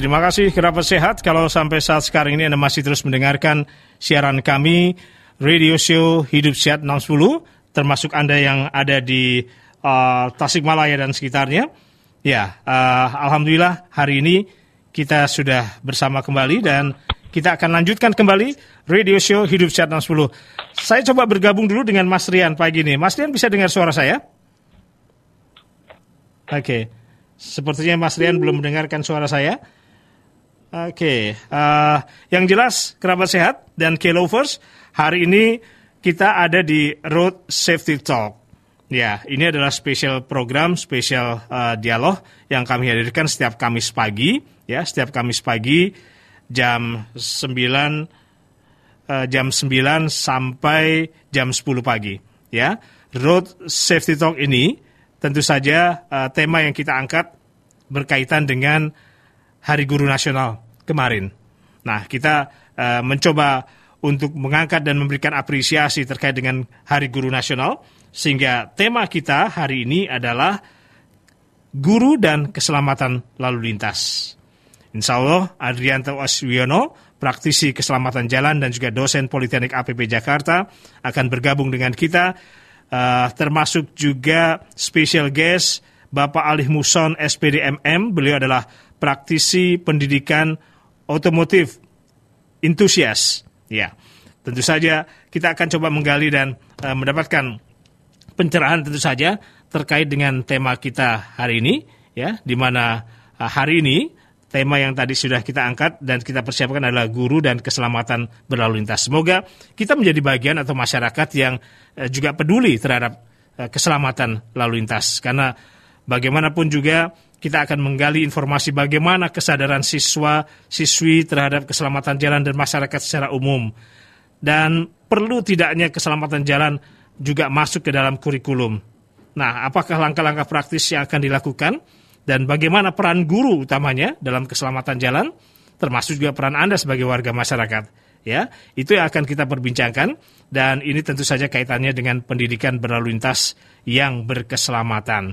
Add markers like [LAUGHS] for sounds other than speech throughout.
Terima kasih kerabat sehat kalau sampai saat sekarang ini Anda masih terus mendengarkan siaran kami Radio Show Hidup Sehat 610 termasuk Anda yang ada di uh, Tasikmalaya dan sekitarnya. Ya, uh, Alhamdulillah hari ini kita sudah bersama kembali dan kita akan lanjutkan kembali Radio Show Hidup Sehat 610. Saya coba bergabung dulu dengan Mas Rian pagi ini. Mas Rian bisa dengar suara saya? Oke, okay. sepertinya Mas Rian belum mendengarkan suara saya. Oke, okay. uh, yang jelas kerabat sehat dan K-Lovers, hari ini kita ada di Road Safety Talk. Ya, ini adalah spesial program, spesial uh, dialog yang kami hadirkan setiap Kamis pagi, ya, setiap Kamis pagi jam 9 uh, jam 9 sampai jam 10 pagi, ya. Road Safety Talk ini tentu saja uh, tema yang kita angkat berkaitan dengan Hari Guru Nasional kemarin. Nah, kita uh, mencoba untuk mengangkat dan memberikan apresiasi terkait dengan Hari Guru Nasional, sehingga tema kita hari ini adalah guru dan keselamatan lalu lintas. Insya Allah, Adrianto Aswiono, praktisi keselamatan jalan dan juga dosen Politeknik APP Jakarta, akan bergabung dengan kita, uh, termasuk juga special guest Bapak Alih Muson SPDMM, beliau adalah praktisi pendidikan otomotif entusias. Ya, tentu saja kita akan coba menggali dan uh, mendapatkan pencerahan tentu saja terkait dengan tema kita hari ini, ya, di mana uh, hari ini tema yang tadi sudah kita angkat dan kita persiapkan adalah guru dan keselamatan berlalu lintas. Semoga kita menjadi bagian atau masyarakat yang uh, juga peduli terhadap keselamatan lalu lintas karena bagaimanapun juga kita akan menggali informasi bagaimana kesadaran siswa, siswi terhadap keselamatan jalan dan masyarakat secara umum. Dan perlu tidaknya keselamatan jalan juga masuk ke dalam kurikulum. Nah, apakah langkah-langkah praktis yang akan dilakukan dan bagaimana peran guru utamanya dalam keselamatan jalan, termasuk juga peran Anda sebagai warga masyarakat. Ya, itu yang akan kita perbincangkan dan ini tentu saja kaitannya dengan pendidikan berlalu lintas yang berkeselamatan.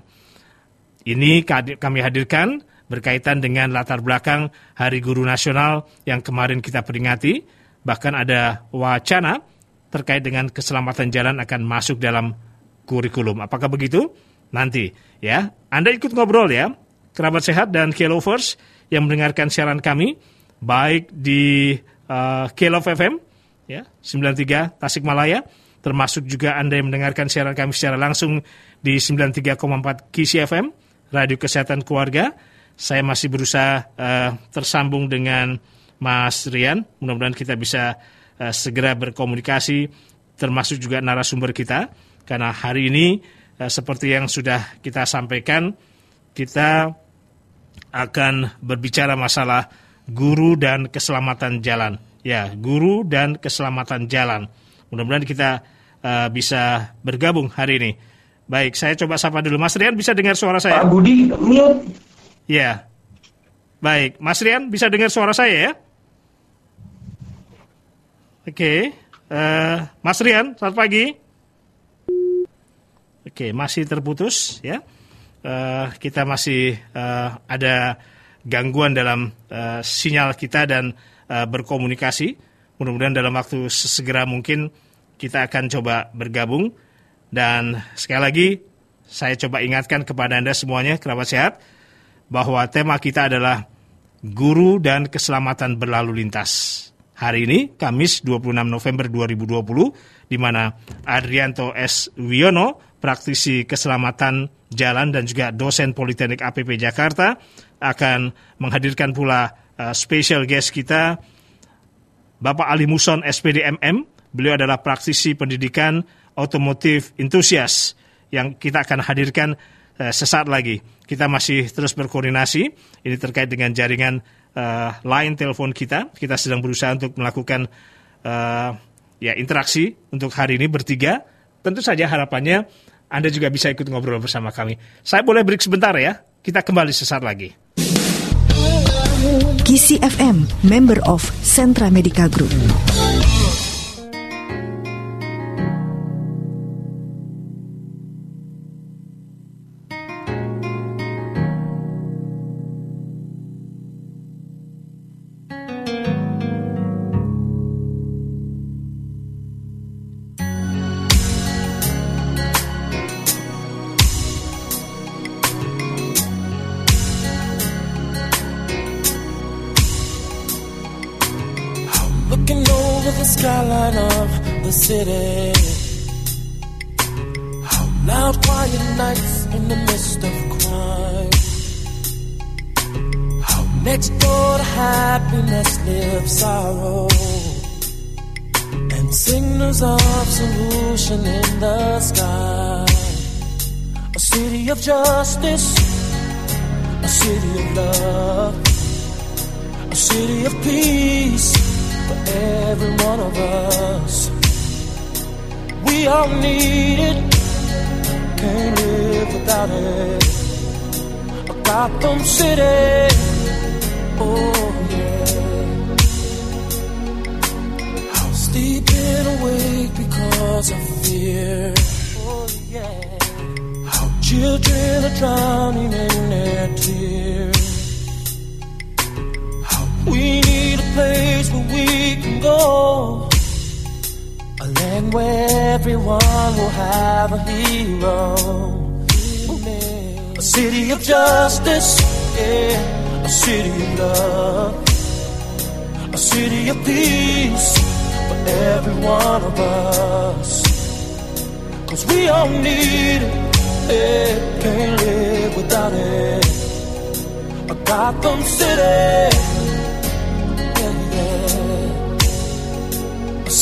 Ini kami hadirkan berkaitan dengan latar belakang Hari Guru Nasional yang kemarin kita peringati. Bahkan ada wacana terkait dengan keselamatan jalan akan masuk dalam kurikulum. Apakah begitu? Nanti ya. Anda ikut ngobrol ya, kerabat sehat dan K-Lovers yang mendengarkan siaran kami baik di uh, K-Love FM ya 93 Tasikmalaya termasuk juga Anda yang mendengarkan siaran kami secara langsung di 93,4 KC FM Radio Kesehatan Keluarga. Saya masih berusaha uh, tersambung dengan Mas Rian. Mudah-mudahan kita bisa uh, segera berkomunikasi, termasuk juga narasumber kita. Karena hari ini, uh, seperti yang sudah kita sampaikan, kita akan berbicara masalah guru dan keselamatan jalan. Ya, guru dan keselamatan jalan. Mudah-mudahan kita uh, bisa bergabung hari ini. Baik, saya coba sapa dulu. Mas Rian bisa dengar suara saya? Pak Budi, mute. Ya. Baik, Mas Rian bisa dengar suara saya ya? Oke, uh, Mas Rian, selamat pagi. Oke, masih terputus ya. Uh, kita masih uh, ada gangguan dalam uh, sinyal kita dan uh, berkomunikasi. Mudah-mudahan dalam waktu sesegera mungkin kita akan coba bergabung dan sekali lagi, saya coba ingatkan kepada Anda semuanya, kerabat sehat, bahwa tema kita adalah guru dan keselamatan berlalu lintas. Hari ini, Kamis 26 November 2020, di mana Adrianto S. Wiono, praktisi keselamatan jalan dan juga dosen Politeknik APP Jakarta, akan menghadirkan pula uh, special guest kita, Bapak Ali Muson, SPDMM. Beliau adalah praktisi pendidikan otomotif entusias yang kita akan hadirkan uh, sesaat lagi. Kita masih terus berkoordinasi. Ini terkait dengan jaringan uh, line telepon kita. Kita sedang berusaha untuk melakukan uh, ya interaksi untuk hari ini bertiga. Tentu saja harapannya Anda juga bisa ikut ngobrol bersama kami. Saya boleh break sebentar ya. Kita kembali sesaat lagi. Kisi member of Sentra Medica Group. Quiet nights in the midst of crime. How next door to happiness lives sorrow. And signals of solution in the sky. A city of justice, a city of love, a city of peace for every one of us. We all need it, can't live without it. A Gotham City, oh yeah. How sleeping awake because of fear, oh yeah. How children are drowning in their tears. How we need a place where we can go. Where everyone will have a hero. A city of justice, yeah. A city of love. A city of peace for every one of us. Cause we all need it, yeah. Can't live without it. A Gotham City.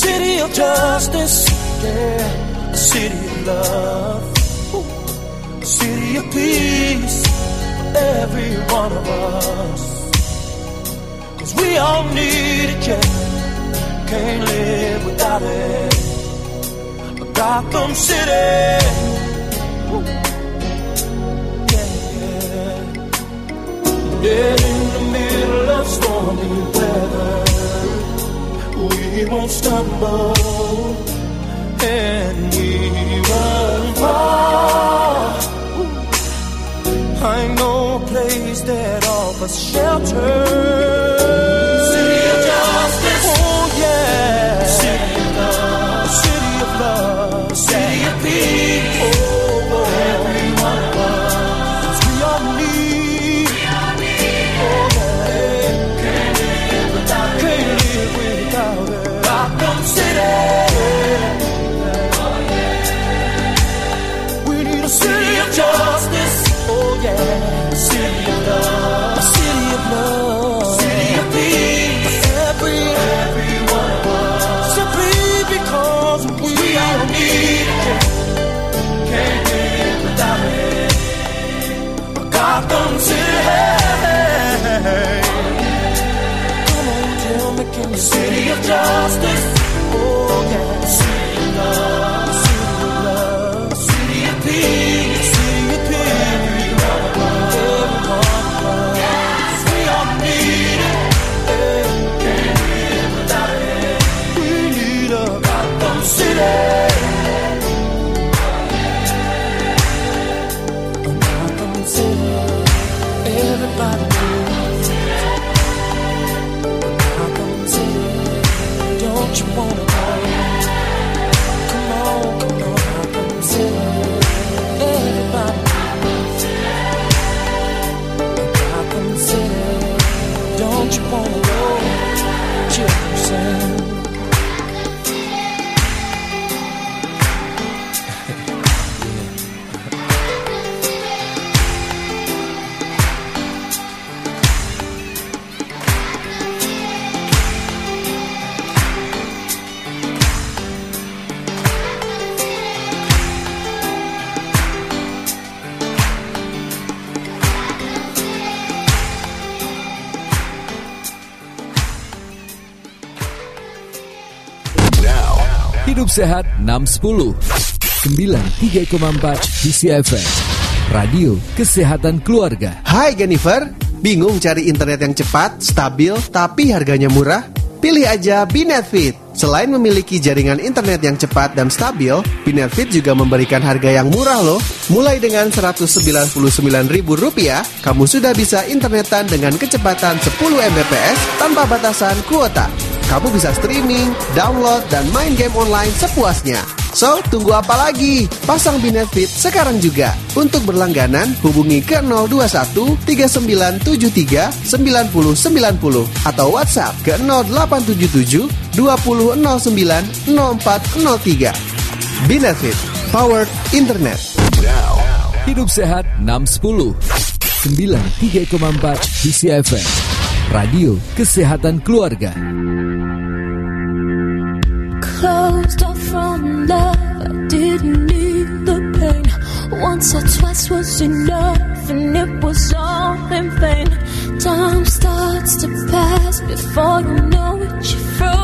City of justice, yeah. A city of love, Ooh. a city of peace for every one of us. Cause we all need it, yeah. Can't live without it. A Gotham City. Yeah. Dead in the middle of stormy weather. We won't stumble and we won't fall. I know a place that offers shelter. you wanna roll. Chill. Sehat 610 93,4 DCFM Radio Kesehatan Keluarga Hai Jennifer, bingung cari internet yang cepat, stabil, tapi harganya murah? Pilih aja Binetfit. Selain memiliki jaringan internet yang cepat dan stabil, Binetfit juga memberikan harga yang murah loh. Mulai dengan Rp199.000, kamu sudah bisa internetan dengan kecepatan 10 Mbps tanpa batasan kuota. Kamu bisa streaming, download, dan main game online sepuasnya. So, tunggu apa lagi? Pasang Binetfit sekarang juga. Untuk berlangganan, hubungi ke 021 3973 9090 atau WhatsApp ke 0877 2009 0403. Benefit Powered Internet. Hidup Sehat 610 93,4 DCFM Radio Kesehatan Keluarga Closed off from love, I didn't need the pain. Once or twice was enough, and it was all in vain. Time starts to pass before you know it, you're.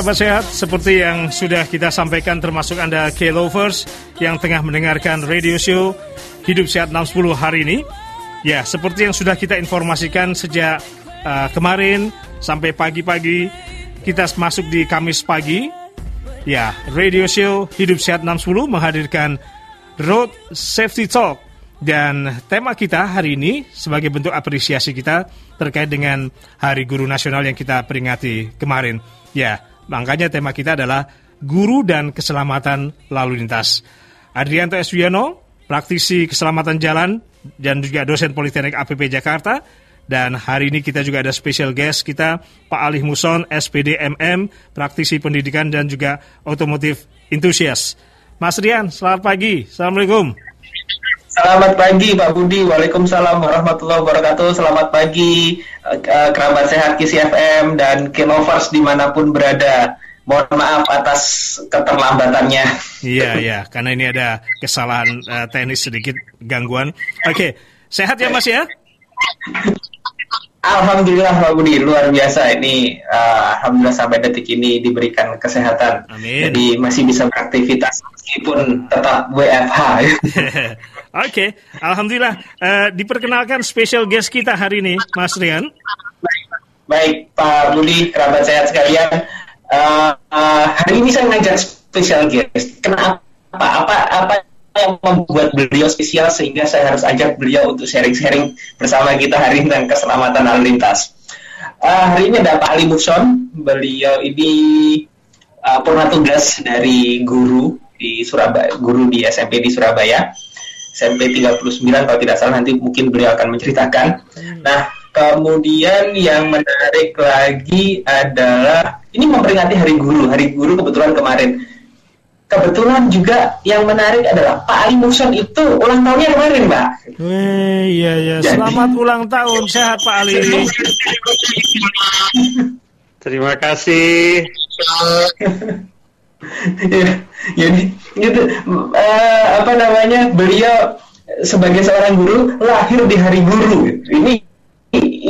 Kerabat sehat, seperti yang sudah kita sampaikan termasuk Anda K-Lovers yang tengah mendengarkan radio show Hidup Sehat 610 hari ini. Ya, seperti yang sudah kita informasikan sejak uh, kemarin sampai pagi-pagi, kita masuk di Kamis pagi. Ya, radio show Hidup Sehat 610 menghadirkan Road Safety Talk. Dan tema kita hari ini sebagai bentuk apresiasi kita terkait dengan Hari Guru Nasional yang kita peringati kemarin. Ya, makanya tema kita adalah Guru dan Keselamatan Lalu Lintas. Adrianto Eswiano, praktisi keselamatan jalan dan juga dosen Politeknik APP Jakarta. Dan hari ini kita juga ada special guest kita, Pak Alih Muson, SPD MM, praktisi pendidikan dan juga otomotif enthusiast. Mas Rian, selamat pagi. Assalamualaikum. Selamat pagi Pak Budi, Waalaikumsalam warahmatullahi wabarakatuh. Selamat pagi eh, kerabat sehat Kisi FM dan Kilovers di mana pun berada. Mohon maaf atas keterlambatannya. Iya, iya, karena ini ada kesalahan eh, teknis sedikit gangguan. Oke, sehat ya Mas ya? Alhamdulillah Pak Budi, luar biasa ini. eh, Alhamdulillah sampai detik ini diberikan kesehatan. Amin. Jadi masih bisa beraktivitas meskipun tetap WFH. [LAUGHS] Oke, alhamdulillah. Eh, diperkenalkan special guest kita hari ini, Mas Rian. Baik Pak Budi, kerabat sehat sekalian. Eh, eh, hari ini saya ngajak special guest. Kenapa? Apa apa yang membuat beliau spesial sehingga saya harus ajak beliau untuk sharing-sharing bersama kita hari ini tentang keselamatan lalu lintas. Eh, hari ini ada Pak Ali Muson. Beliau ini eh, purna tugas dari guru di Surabaya, guru di SMP di Surabaya. SMP 39 kalau tidak salah nanti mungkin beliau akan menceritakan. Nah, kemudian yang menarik lagi adalah ini memperingati Hari Guru. Hari Guru kebetulan kemarin. Kebetulan juga yang menarik adalah Pak Ali Muson itu ulang tahunnya kemarin, Mbak. Weh, iya iya. Jadi- Selamat ulang tahun, sehat Pak Ali. [LAUGHS] Terima kasih. [LAUGHS] ya, jadi gitu eh, apa namanya beliau sebagai seorang guru lahir di hari guru. Ini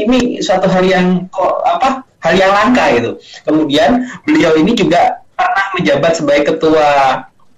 ini suatu hal yang kok apa hal yang langka gitu. Kemudian beliau ini juga pernah menjabat sebagai ketua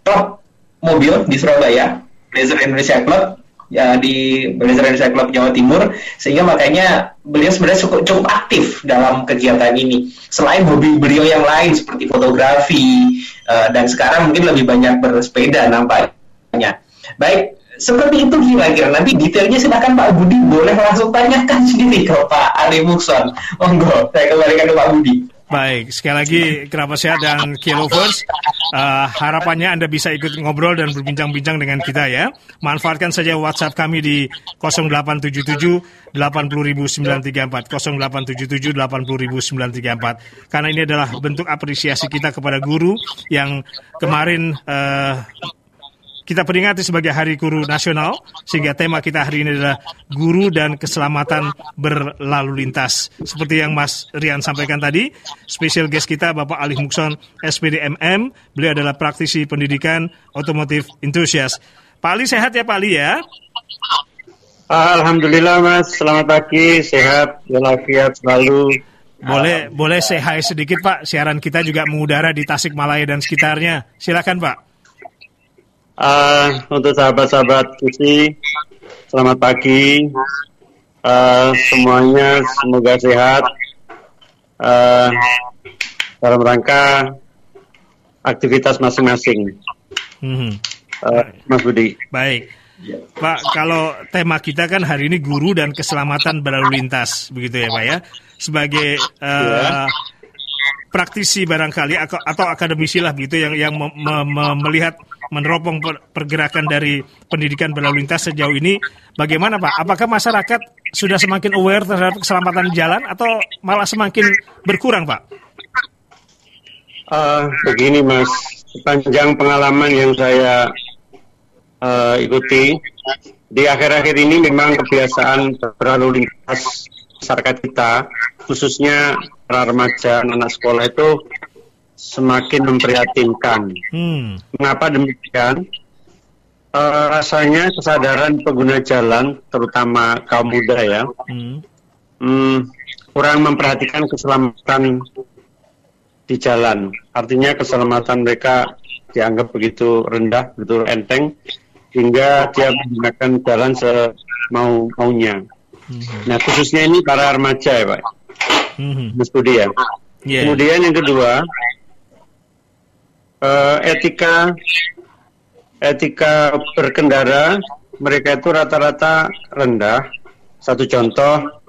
klub mobil di Surabaya Blazer Indonesia Club ya di Blazer Indonesia Club Jawa Timur. Sehingga makanya beliau sebenarnya cukup, cukup aktif dalam kegiatan ini. Selain hobi beliau yang lain seperti fotografi eh, dan sekarang mungkin lebih banyak bersepeda nampaknya. Baik seperti itu kira-kira. Nanti detailnya silakan Pak Budi. Boleh langsung tanyakan sendiri ke Pak Ali Mukson. Monggo saya kembalikan ke Pak Budi Baik, sekali lagi kerabat sehat dan Kilovers. Uh, harapannya Anda bisa ikut ngobrol dan berbincang-bincang dengan kita ya. Manfaatkan saja WhatsApp kami di 0877 80934 0877 80934 karena ini adalah bentuk apresiasi kita kepada guru yang kemarin uh, kita peringati sebagai Hari Guru Nasional, sehingga tema kita hari ini adalah guru dan keselamatan berlalu lintas. Seperti yang Mas Rian sampaikan tadi, spesial guest kita Bapak Ali Mukson, SPDMM, beliau adalah praktisi pendidikan otomotif enthusiast. Pak Ali sehat ya Pak Ali ya? Alhamdulillah Mas, selamat pagi, sehat, walafiat selalu. Boleh boleh hi sedikit Pak, siaran kita juga mengudara di Tasikmalaya dan sekitarnya. Silakan Pak. Uh, untuk sahabat-sahabat Kusi, selamat pagi. Uh, semuanya semoga sehat. Uh, dalam rangka aktivitas masing-masing. Hmm. Uh, Mas Budi. Baik. Pak, kalau tema kita kan hari ini guru dan keselamatan berlalu lintas, begitu ya Pak ya? Sebagai uh, praktisi barangkali atau akademisi lah begitu yang yang me, me, melihat meneropong pergerakan dari pendidikan berlalu lintas sejauh ini bagaimana Pak? Apakah masyarakat sudah semakin aware terhadap keselamatan jalan atau malah semakin berkurang Pak? Uh, begini Mas, sepanjang pengalaman yang saya uh, ikuti di akhir-akhir ini memang kebiasaan berlalu lintas masyarakat kita khususnya para remaja anak sekolah itu semakin memprihatinkan. Hmm. Mengapa demikian? Uh, rasanya kesadaran pengguna jalan, terutama kaum muda ya, hmm. Hmm, kurang memperhatikan keselamatan di jalan. Artinya keselamatan mereka dianggap begitu rendah, begitu enteng, hingga dia menggunakan jalan semau maunya. Hmm. Nah khususnya ini para remaja ya pak, hmm. Mas Budi ya. Yeah. Kemudian yang kedua, uh, etika etika berkendara mereka itu rata-rata rendah. Satu contoh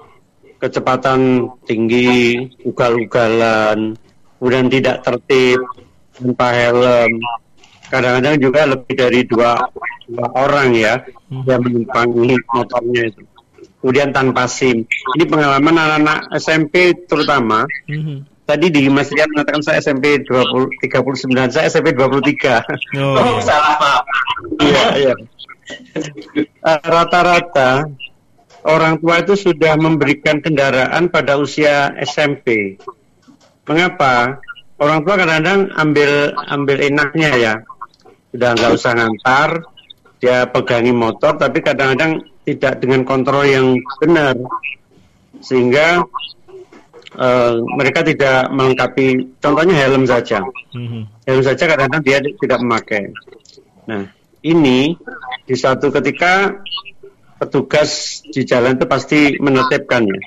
kecepatan tinggi, ugal-ugalan, kemudian tidak tertib, tanpa helm. Kadang-kadang juga lebih dari dua, dua orang ya hmm. yang menumpangi motornya itu. Kemudian tanpa SIM. Ini pengalaman anak-anak SMP terutama. Hmm Tadi di Mas Rian mengatakan saya SMP 20 39, saya SMP 23. Oh, oh salah maaf. Iya, iya. Eh, rata-rata orang tua itu sudah memberikan kendaraan pada usia SMP. Mengapa? Orang tua kadang-kadang ambil ambil enaknya ya. Sudah nggak usah ngantar, dia pegangi motor, tapi kadang-kadang tidak dengan kontrol yang benar. Sehingga uh, mereka tidak melengkapi contohnya helm saja. Mm-hmm. helm saja kadang-kadang dia tidak memakai. Nah ini di suatu ketika petugas di jalan itu pasti menetapkannya.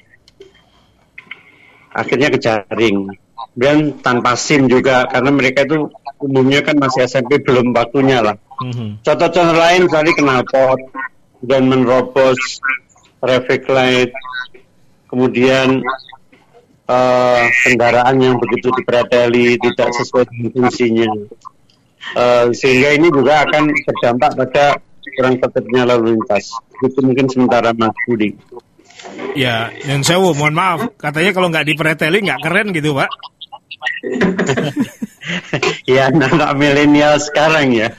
Akhirnya kejaring dan tanpa SIM juga karena mereka itu umumnya kan masih SMP belum waktunya lah. Mm-hmm. contoh-contoh lain misalnya knalpot dan menerobos traffic light kemudian uh, kendaraan yang begitu dipredeli tidak sesuai dengan fungsinya. Uh, sehingga ini juga akan berdampak pada kurang tertibnya lalu lintas. Itu mungkin sementara Mas Budi. Ya yang saya mohon maaf katanya kalau nggak dipreteli nggak keren gitu Pak. [LAUGHS] Ya anak milenial sekarang ya.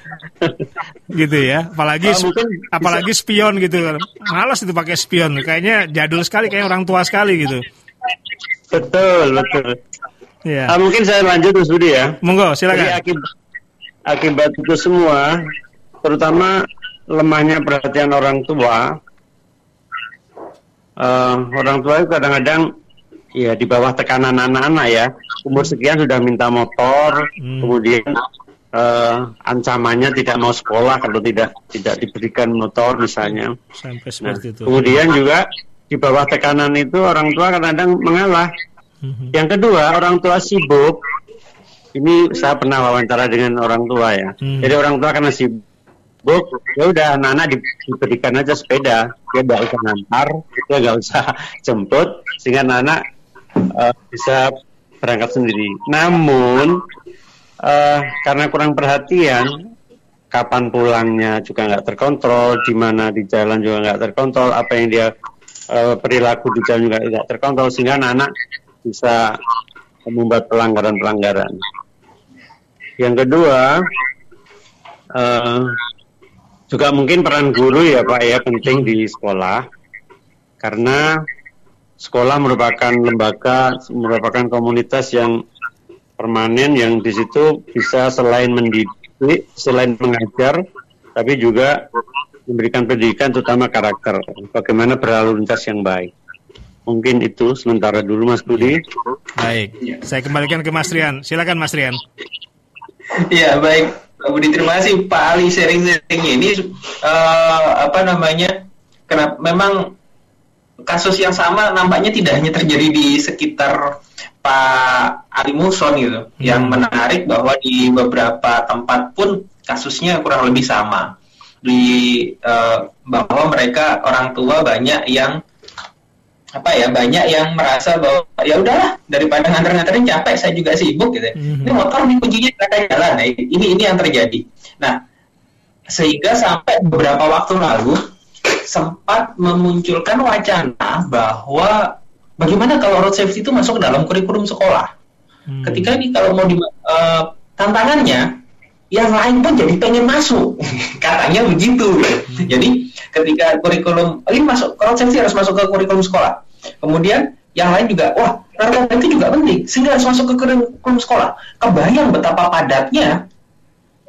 Gitu ya apalagi oh, apalagi bisa. spion gitu. Malas itu pakai spion. Kayaknya jadul sekali kayak orang tua sekali gitu Betul, betul. Ya. Ah, mungkin saya lanjut Mas Budi ya. Monggo, silakan. Jadi akibat, akibat itu semua, terutama lemahnya perhatian orang tua, uh, orang tua itu kadang-kadang ya di bawah tekanan anak-anak ya, umur sekian sudah minta motor, hmm. kemudian uh, ancamannya tidak mau sekolah kalau tidak tidak diberikan motor misalnya. Sampai seperti nah, itu. Kemudian juga di bawah tekanan itu orang tua kadang-kadang mengalah. Mm-hmm. Yang kedua, orang tua sibuk. Ini saya pernah wawancara dengan orang tua ya. Hmm. Jadi orang tua karena sibuk, ya udah anak-anak diberikan aja sepeda, dia nggak usah ngantar, dia nggak usah [LAUGHS] jemput, sehingga anak-anak uh, bisa berangkat sendiri. Namun eh, karena kurang perhatian, kapan pulangnya juga nggak terkontrol, di mana di jalan juga nggak terkontrol, apa yang dia eh, perilaku di jalan juga tidak terkontrol, sehingga anak-anak bisa membuat pelanggaran-pelanggaran. Yang kedua, eh, juga mungkin peran guru ya Pak ya penting di sekolah, karena sekolah merupakan lembaga, merupakan komunitas yang permanen yang di situ bisa selain mendidik, selain mengajar, tapi juga memberikan pendidikan terutama karakter, bagaimana berlalu lintas yang baik. Mungkin itu sementara dulu Mas Budi. Baik, saya kembalikan ke Mas Rian. Silakan Mas Rian. Iya baik Pak Budi terima kasih Pak Ali sharing-sharingnya ini eh, apa namanya kenapa memang kasus yang sama nampaknya tidak hanya terjadi di sekitar Pak Ali Muson gitu yang menarik bahwa di beberapa tempat pun kasusnya kurang lebih sama di eh, bahwa mereka orang tua banyak yang apa ya banyak yang merasa bahwa ya udahlah daripada nganter-nganterin capek saya juga sibuk gitu. ya. Ini motor nih kuncinya mereka jalan. Nah, ini ini yang terjadi. Nah, sehingga sampai beberapa waktu lalu sempat memunculkan wacana bahwa bagaimana kalau road safety itu masuk ke dalam kurikulum sekolah. Ketika ini kalau mau di eh, tantangannya yang lain pun jadi pengen masuk. [LAUGHS] Katanya begitu. Jadi ketika kurikulum ini masuk safety harus masuk ke kurikulum sekolah. Kemudian yang lain juga wah narkoba itu juga penting. Sehingga harus masuk ke kurikulum sekolah. Kebayang betapa padatnya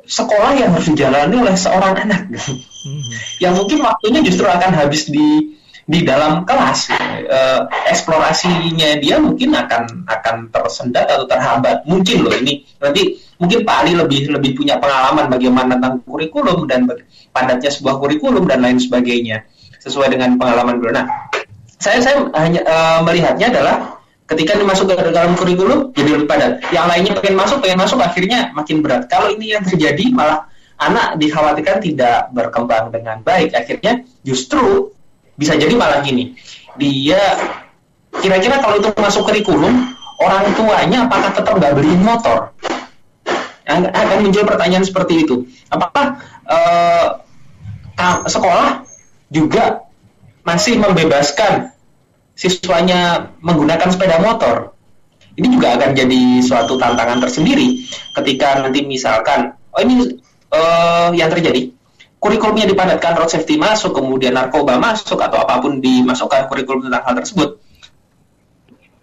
sekolah yang harus dijalani oleh seorang anak. [LAUGHS] Yang mungkin waktunya justru akan habis di di dalam kelas. Eh, eksplorasinya dia mungkin akan akan tersendat atau terhambat. Mungkin loh ini. Nanti mungkin Pak Ali lebih lebih punya pengalaman bagaimana tentang kurikulum dan padatnya sebuah kurikulum dan lain sebagainya sesuai dengan pengalaman beliau. Nah, saya saya hanya eh, melihatnya adalah ketika ini masuk ke dalam kurikulum jadi lebih padat. Yang lainnya pengen masuk, pengen masuk akhirnya makin berat. Kalau ini yang terjadi malah anak dikhawatirkan tidak berkembang dengan baik. Akhirnya justru bisa jadi malah gini. Dia kira-kira kalau itu masuk kurikulum, orang tuanya apakah tetap nggak beliin motor? Akan muncul pertanyaan seperti itu. Apakah eh, sekolah juga masih membebaskan siswanya menggunakan sepeda motor? Ini juga akan jadi suatu tantangan tersendiri ketika nanti misalkan, oh ini eh, yang terjadi, kurikulumnya dipadatkan road safety masuk, kemudian narkoba masuk atau apa pun dimasukkan kurikulum tentang hal tersebut.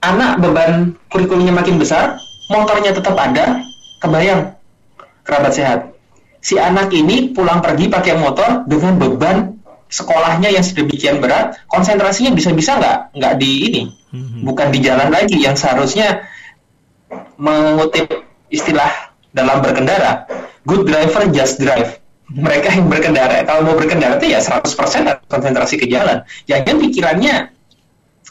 Anak beban kurikulumnya makin besar, motornya tetap ada, kebayang kerabat sehat. Si anak ini pulang pergi pakai motor dengan beban sekolahnya yang sedemikian berat, konsentrasinya bisa-bisa nggak nggak di ini, bukan di jalan lagi yang seharusnya mengutip istilah dalam berkendara, good driver just drive. Mereka yang berkendara, kalau mau berkendara itu ya 100% harus konsentrasi ke jalan. Jangan pikirannya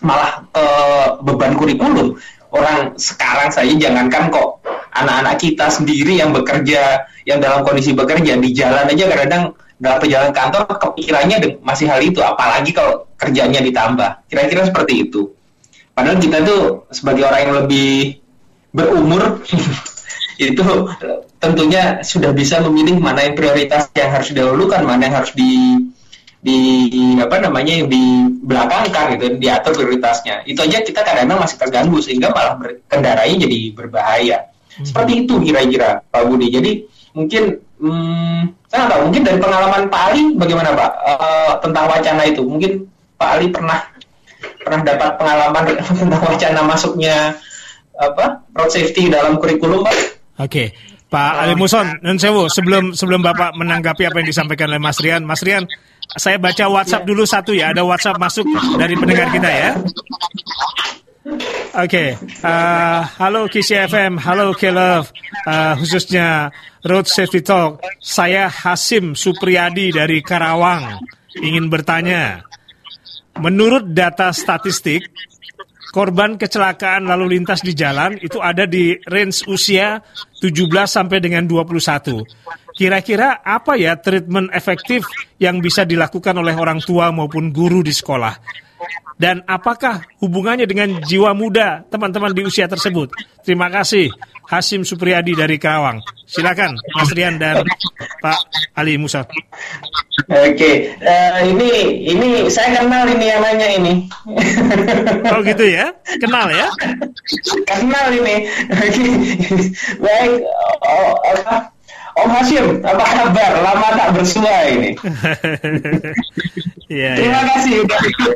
malah eh, beban kurikulum. Orang sekarang saya jangankan kok anak-anak kita sendiri yang bekerja, yang dalam kondisi bekerja di jalan aja kadang-kadang dalam perjalanan kantor kepikirannya masih hal itu, apalagi kalau kerjanya ditambah. Kira-kira seperti itu. Padahal kita tuh sebagai orang yang lebih berumur [LAUGHS] itu tentunya sudah bisa memilih mana yang prioritas yang harus didahulukan, mana yang harus di di apa namanya yang dibelakangkan gitu diatur prioritasnya itu aja kita kadang-kadang masih terganggu sehingga malah berkendaranya jadi berbahaya seperti itu kira-kira Pak Budi. Jadi mungkin hmm, saya nggak tahu. Mungkin dari pengalaman Pak Ali bagaimana Pak? Eh, tentang wacana itu. Mungkin Pak Ali pernah pernah dapat pengalaman [LAUGHS] tentang wacana masuknya apa road safety dalam kurikulum Pak? Oke, Pak Ali Muson, Nun Sewu, sebelum sebelum Bapak menanggapi apa yang disampaikan oleh Mas Rian, Mas Rian, saya baca WhatsApp dulu satu ya, ada WhatsApp masuk dari pendengar kita ya. Oke, eh, halo Kisi FM, halo K-Love, eh, khususnya Road Safety Talk. Saya Hasim Supriyadi dari Karawang, ingin bertanya. Menurut data statistik, korban kecelakaan lalu lintas di jalan itu ada di range usia 17 sampai dengan 21. Kira-kira apa ya treatment efektif yang bisa dilakukan oleh orang tua maupun guru di sekolah? Dan apakah hubungannya dengan jiwa muda teman-teman di usia tersebut? Terima kasih Hasim Supriyadi dari Karawang. Silakan Mas Rian dan Pak Ali Musa. Oke, eh, ini ini saya kenal ini yang nanya ini. Oh gitu ya? Kenal ya? kenal ini. Baik, oh, apa? Om Hashim, apa kabar? Lama tak bersua ini. [LAUGHS] Iya, Terima iya. kasih udah [LAUGHS] ikut,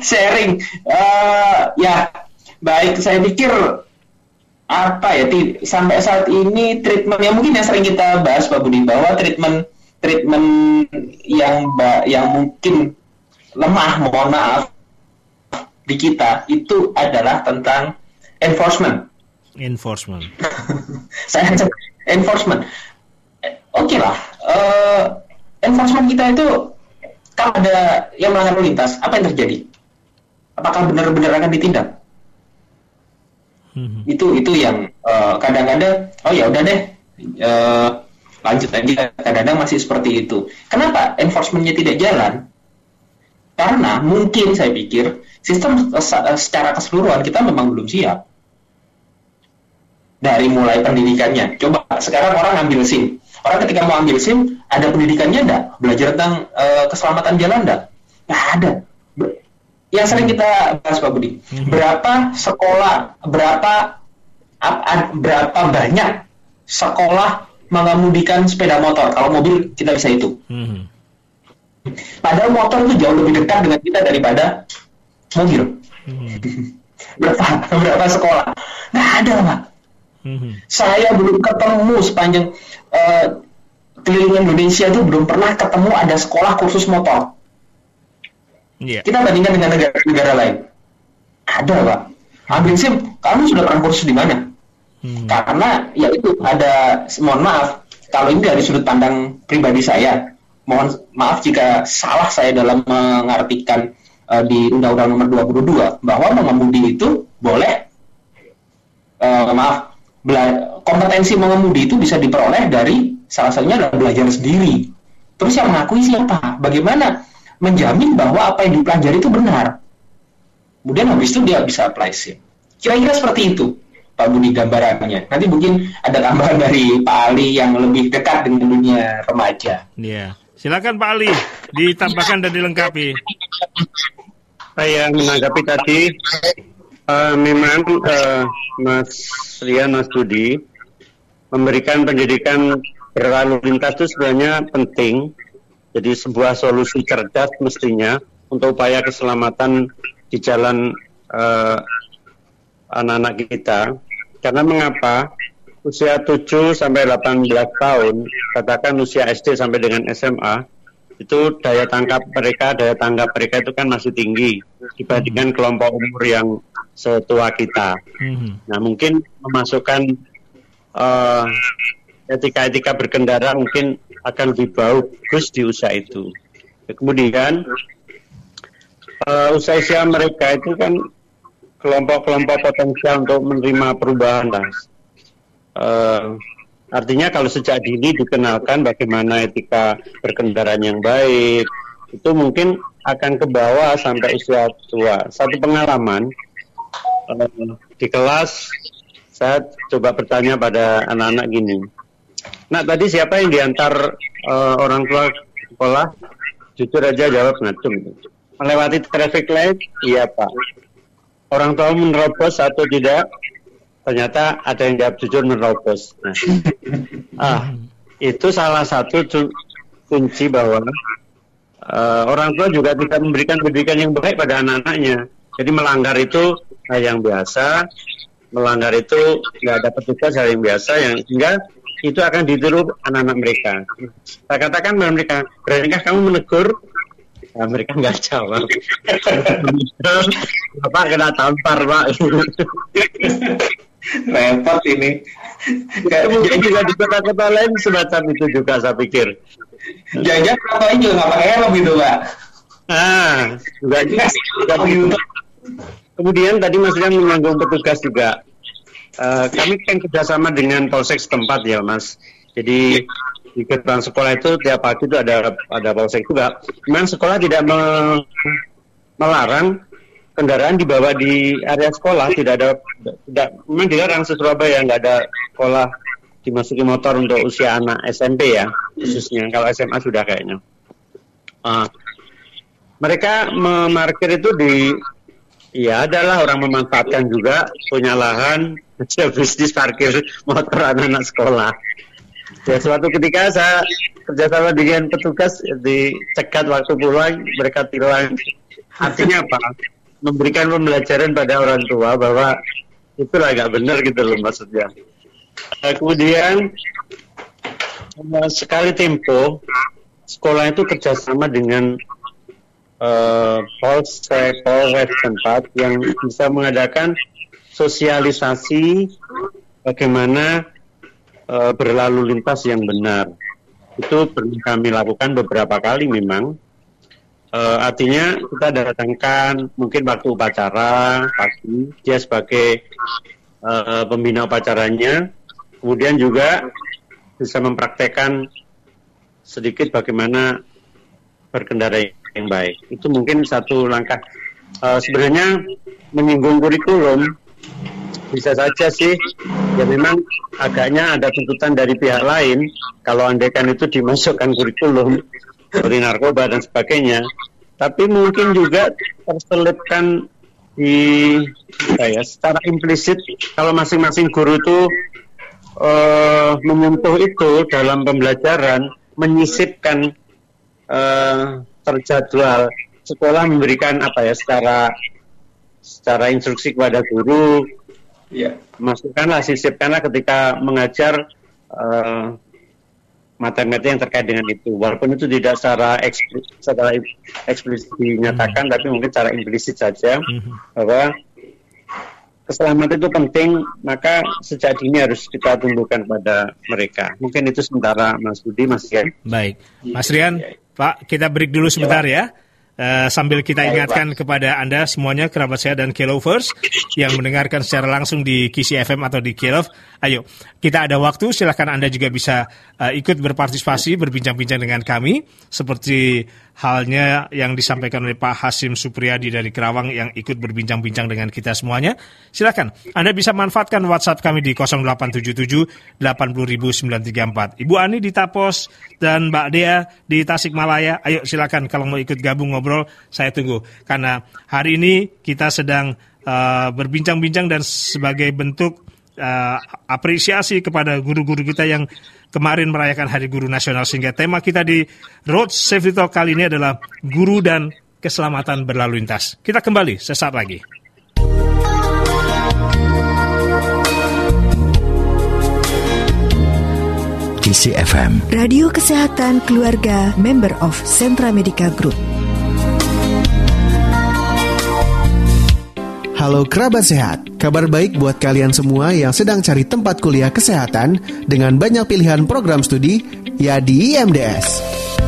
sharing. Eh, ya, baik. Saya pikir apa ya sampai saat ini treatment yang mungkin yang sering kita bahas Pak Budi bahwa treatment treatment yang yang mungkin lemah mohon maaf di kita itu adalah tentang enforcement Enforcement. [LAUGHS] saya enforcement oke lah eh, enforcement kita itu kalau ada yang melanggar lalu lintas? Apa yang terjadi? Apakah benar-benar akan ditindak? Mhm. itu itu yang eh, kadang-kadang oh ya udah deh eh, lanjut aja. Kadang-kadang masih seperti itu. Kenapa enforcementnya tidak jalan? Karena mungkin saya pikir sistem eh, secara keseluruhan kita memang belum siap. Dari mulai pendidikannya. Coba sekarang orang ambil SIM orang ketika mau ambil SIM ada pendidikannya enggak belajar tentang eh, keselamatan jalan enggak nggak ada. Yang sering kita bahas Pak Budi berapa sekolah berapa berapa banyak sekolah mengemudikan sepeda motor? Kalau mobil kita bisa hitung. Mhm. padahal motor itu jauh lebih dekat dengan kita daripada mobil. [LAUGHS] Berapa berapa sekolah? Nggak ada pak Mhm. saya belum ketemu sepanjang eh, keliling Indonesia itu belum pernah ketemu ada sekolah kursus motor Iya. kita bandingkan dengan negara-negara lain ada pak ambil sim kamu sudah pernah kursus di mana Mhm. karena ya itu ada mohon maaf kalau ini dari sudut pandang pribadi saya mohon maaf jika salah saya dalam mengartikan eh, di Undang-Undang Nomor 22 bahwa mengemudi itu boleh eh, maaf bela- kompetensi mengemudi itu bisa diperoleh dari salah satunya adalah belajar sendiri. Terus yang mengakui siapa? Bagaimana menjamin bahwa apa yang dipelajari itu benar? Kemudian habis itu dia bisa apply SIM. Kira-kira seperti itu Pak Budi gambarannya. Nanti mungkin ada tambahan [LAUGHS] dari Pak Ali yang lebih dekat dengan dunia remaja. Iya. Silakan Pak Ali ditambahkan dan dilengkapi. Saya menanggapi tadi eh, memang eh, Mas Rian Mas Budi memberikan pendidikan berlalu lintas itu sebenarnya penting. Jadi sebuah solusi cerdas mestinya untuk upaya keselamatan di jalan eh, anak-anak kita. Karena mengapa usia 7 sampai 18 tahun, katakan usia SD sampai dengan SMA, itu daya tangkap mereka, daya tanggap mereka itu kan masih tinggi dibandingkan kelompok umur yang setua kita. Mhm. Nah mungkin memasukkan eh, etika-etika berkendara mungkin akan lebih bagus di usia itu. Kemudian eh, usia-usia mereka itu kan kelompok-kelompok potensial untuk menerima perubahan lah. Eh, artinya kalau sejak dini dikenalkan bagaimana etika berkendaraan yang baik, itu mungkin akan ke bawah sampai usia tua. Satu pengalaman eh, di kelas saya coba bertanya pada anak-anak gini. Nah tadi siapa yang diantar eh, orang tua sekolah? Jujur aja jawab ngacung. Melewati traffic light? Iya pak. Orang tua menerobos atau tidak? Ternyata ada yang jawab jujur menerobos. Nah, [LAUGHS] ah, itu salah satu kunci bahwa eh, orang tua juga tidak memberikan pendidikan yang baik pada anak-anaknya. Jadi melanggar itu hal yang biasa, melanggar itu nggak ada petugas hal yang biasa yang sehingga itu akan ditiru anak-anak mereka. Saya katakan pada mereka, beranikah kamu menegur? Nah, mereka nggak jawab. [LAUGHS] Bapak kena tampar, Pak. [LAUGHS] repot ini Mungkin juga di kota-kota lain semacam itu juga saya pikir. jangan apa juga nggak pakai helm gitu pak Ah, juga, juga gitu. Kemudian tadi Mas Rian menyinggung petugas juga. Eh, kami kan kerjasama dengan polsek setempat ya Mas. Jadi di gerbang sekolah itu tiap pagi itu ada ada polsek juga. Memang sekolah tidak me- melarang kendaraan dibawa di area sekolah tidak ada tidak memang dilarang se Surabaya nggak ada sekolah dimasuki motor untuk usia anak SMP ya khususnya. Kalau SMA sudah kayaknya. Ah, mereka memarkir itu di ya adalah orang memanfaatkan juga punya lahan [LAUGHS] bisnis parkir motor anak-anak sekolah. Ya suatu ketika saya kerjasama dengan petugas dicegat waktu pulang mereka tilang artinya apa memberikan pembelajaran pada orang tua bahwa itulah nggak benar gitu loh maksudnya. Eh, kemudian eh, sekali tempo sekolah itu kerjasama dengan eh, polsek polres tempat yang bisa mengadakan sosialisasi bagaimana eh, berlalu lintas yang benar. Itu kami lakukan beberapa kali memang Eh, artinya kita datangkan mungkin waktu upacara pagi dia sebagai eh, pembina upacaranya. Kemudian juga bisa mempraktekkan sedikit bagaimana berkendara yang baik. Itu mungkin satu langkah. Eh, sebenarnya menyinggung kurikulum bisa saja sih. Ya memang agaknya ada tuntutan dari pihak lain. Kalau andaikan itu dimasukkan kurikulum seperti narkoba dan sebagainya tapi mungkin juga terselipkan di ya secara implisit kalau masing-masing guru itu eh, menyentuh itu dalam pembelajaran menyisipkan eh, terjadwal sekolah memberikan apa ya secara secara instruksi kepada guru Iya. masukkanlah sisipkanlah ketika mengajar eh, materi-materi yang terkait dengan itu. Walaupun itu tidak secara eksplisit, secara eksplisit dinyatakan tapi mungkin secara implisit saja bahwa keselamatan itu penting maka sejak dini harus kita tumbuhkan pada mereka. Mungkin itu sementara Mas Budi Mas Yan Baik, Mas Rian, Pak, kita break dulu sebentar ya. Eh, sambil kita ingatkan kepada Anda semuanya, kerabat saya dan K-Lovers yang mendengarkan secara langsung di Kisi FM atau di K-Love. Ayo, kita ada waktu, silahkan Anda juga bisa eh, ikut berpartisipasi, berbincang-bincang dengan kami. Seperti halnya yang disampaikan oleh Pak Hasim Supriyadi dari Kerawang yang ikut berbincang-bincang dengan kita semuanya. Silakan, Anda bisa manfaatkan WhatsApp kami di 0877 80934. Ibu Ani di Tapos dan Mbak Dea di Tasikmalaya. Ayo silakan kalau mau ikut gabung ngobrol, saya tunggu. Karena hari ini kita sedang uh, berbincang-bincang dan sebagai bentuk uh, apresiasi kepada guru-guru kita yang kemarin merayakan Hari Guru Nasional sehingga tema kita di Road Safety Talk kali ini adalah guru dan keselamatan berlalu lintas. Kita kembali sesaat lagi. Kisi FM. Radio Kesehatan Keluarga Member of Sentra Medica Group. Halo kerabat sehat, kabar baik buat kalian semua yang sedang cari tempat kuliah kesehatan dengan banyak pilihan program studi, ya di IMDS.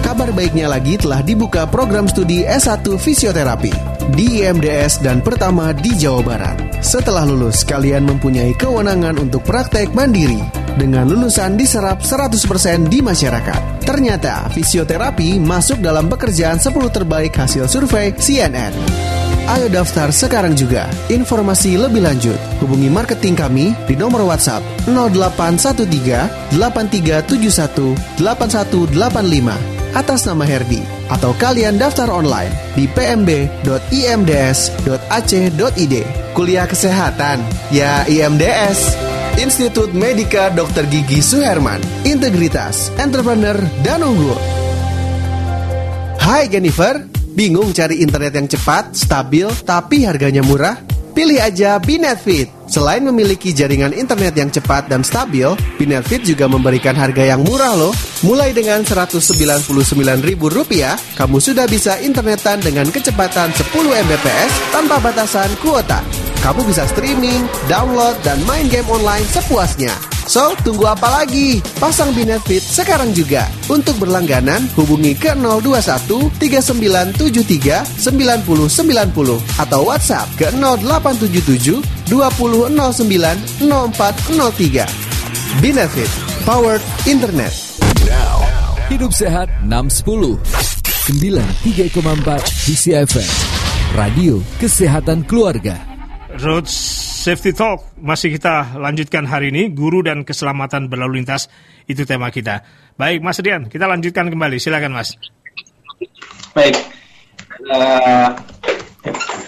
Kabar baiknya lagi telah dibuka program studi S1 Fisioterapi di IMDS dan pertama di Jawa Barat. Setelah lulus, kalian mempunyai kewenangan untuk praktek mandiri dengan lulusan diserap 100% di masyarakat. Ternyata fisioterapi masuk dalam pekerjaan 10 terbaik hasil survei CNN. Ayo daftar sekarang juga. Informasi lebih lanjut, hubungi marketing kami di nomor WhatsApp 0813 8371 8185 atas nama Herdi atau kalian daftar online di pmb.imds.ac.id. Kuliah kesehatan, ya IMDS. Institut Medika Dr. Gigi Suherman, integritas, entrepreneur, dan unggul. Hai Jennifer, bingung cari internet yang cepat, stabil, tapi harganya murah? Pilih aja Binetfit. Selain memiliki jaringan internet yang cepat dan stabil, Binetfit juga memberikan harga yang murah loh. Mulai dengan Rp199.000, kamu sudah bisa internetan dengan kecepatan 10 Mbps tanpa batasan kuota. Kamu bisa streaming, download, dan main game online sepuasnya. So, tunggu apa lagi? Pasang Binetfit sekarang juga. Untuk berlangganan, hubungi ke 021 3973 9090 atau WhatsApp ke 0877 2009 0403. Binetfit, powered internet. Hidup sehat 610 93,4 Kisi FM. Radio Kesehatan Keluarga. Road Safety Talk masih kita lanjutkan hari ini guru dan keselamatan berlalu lintas itu tema kita. Baik Mas Rian, kita lanjutkan kembali. Silakan Mas. Baik. Eh,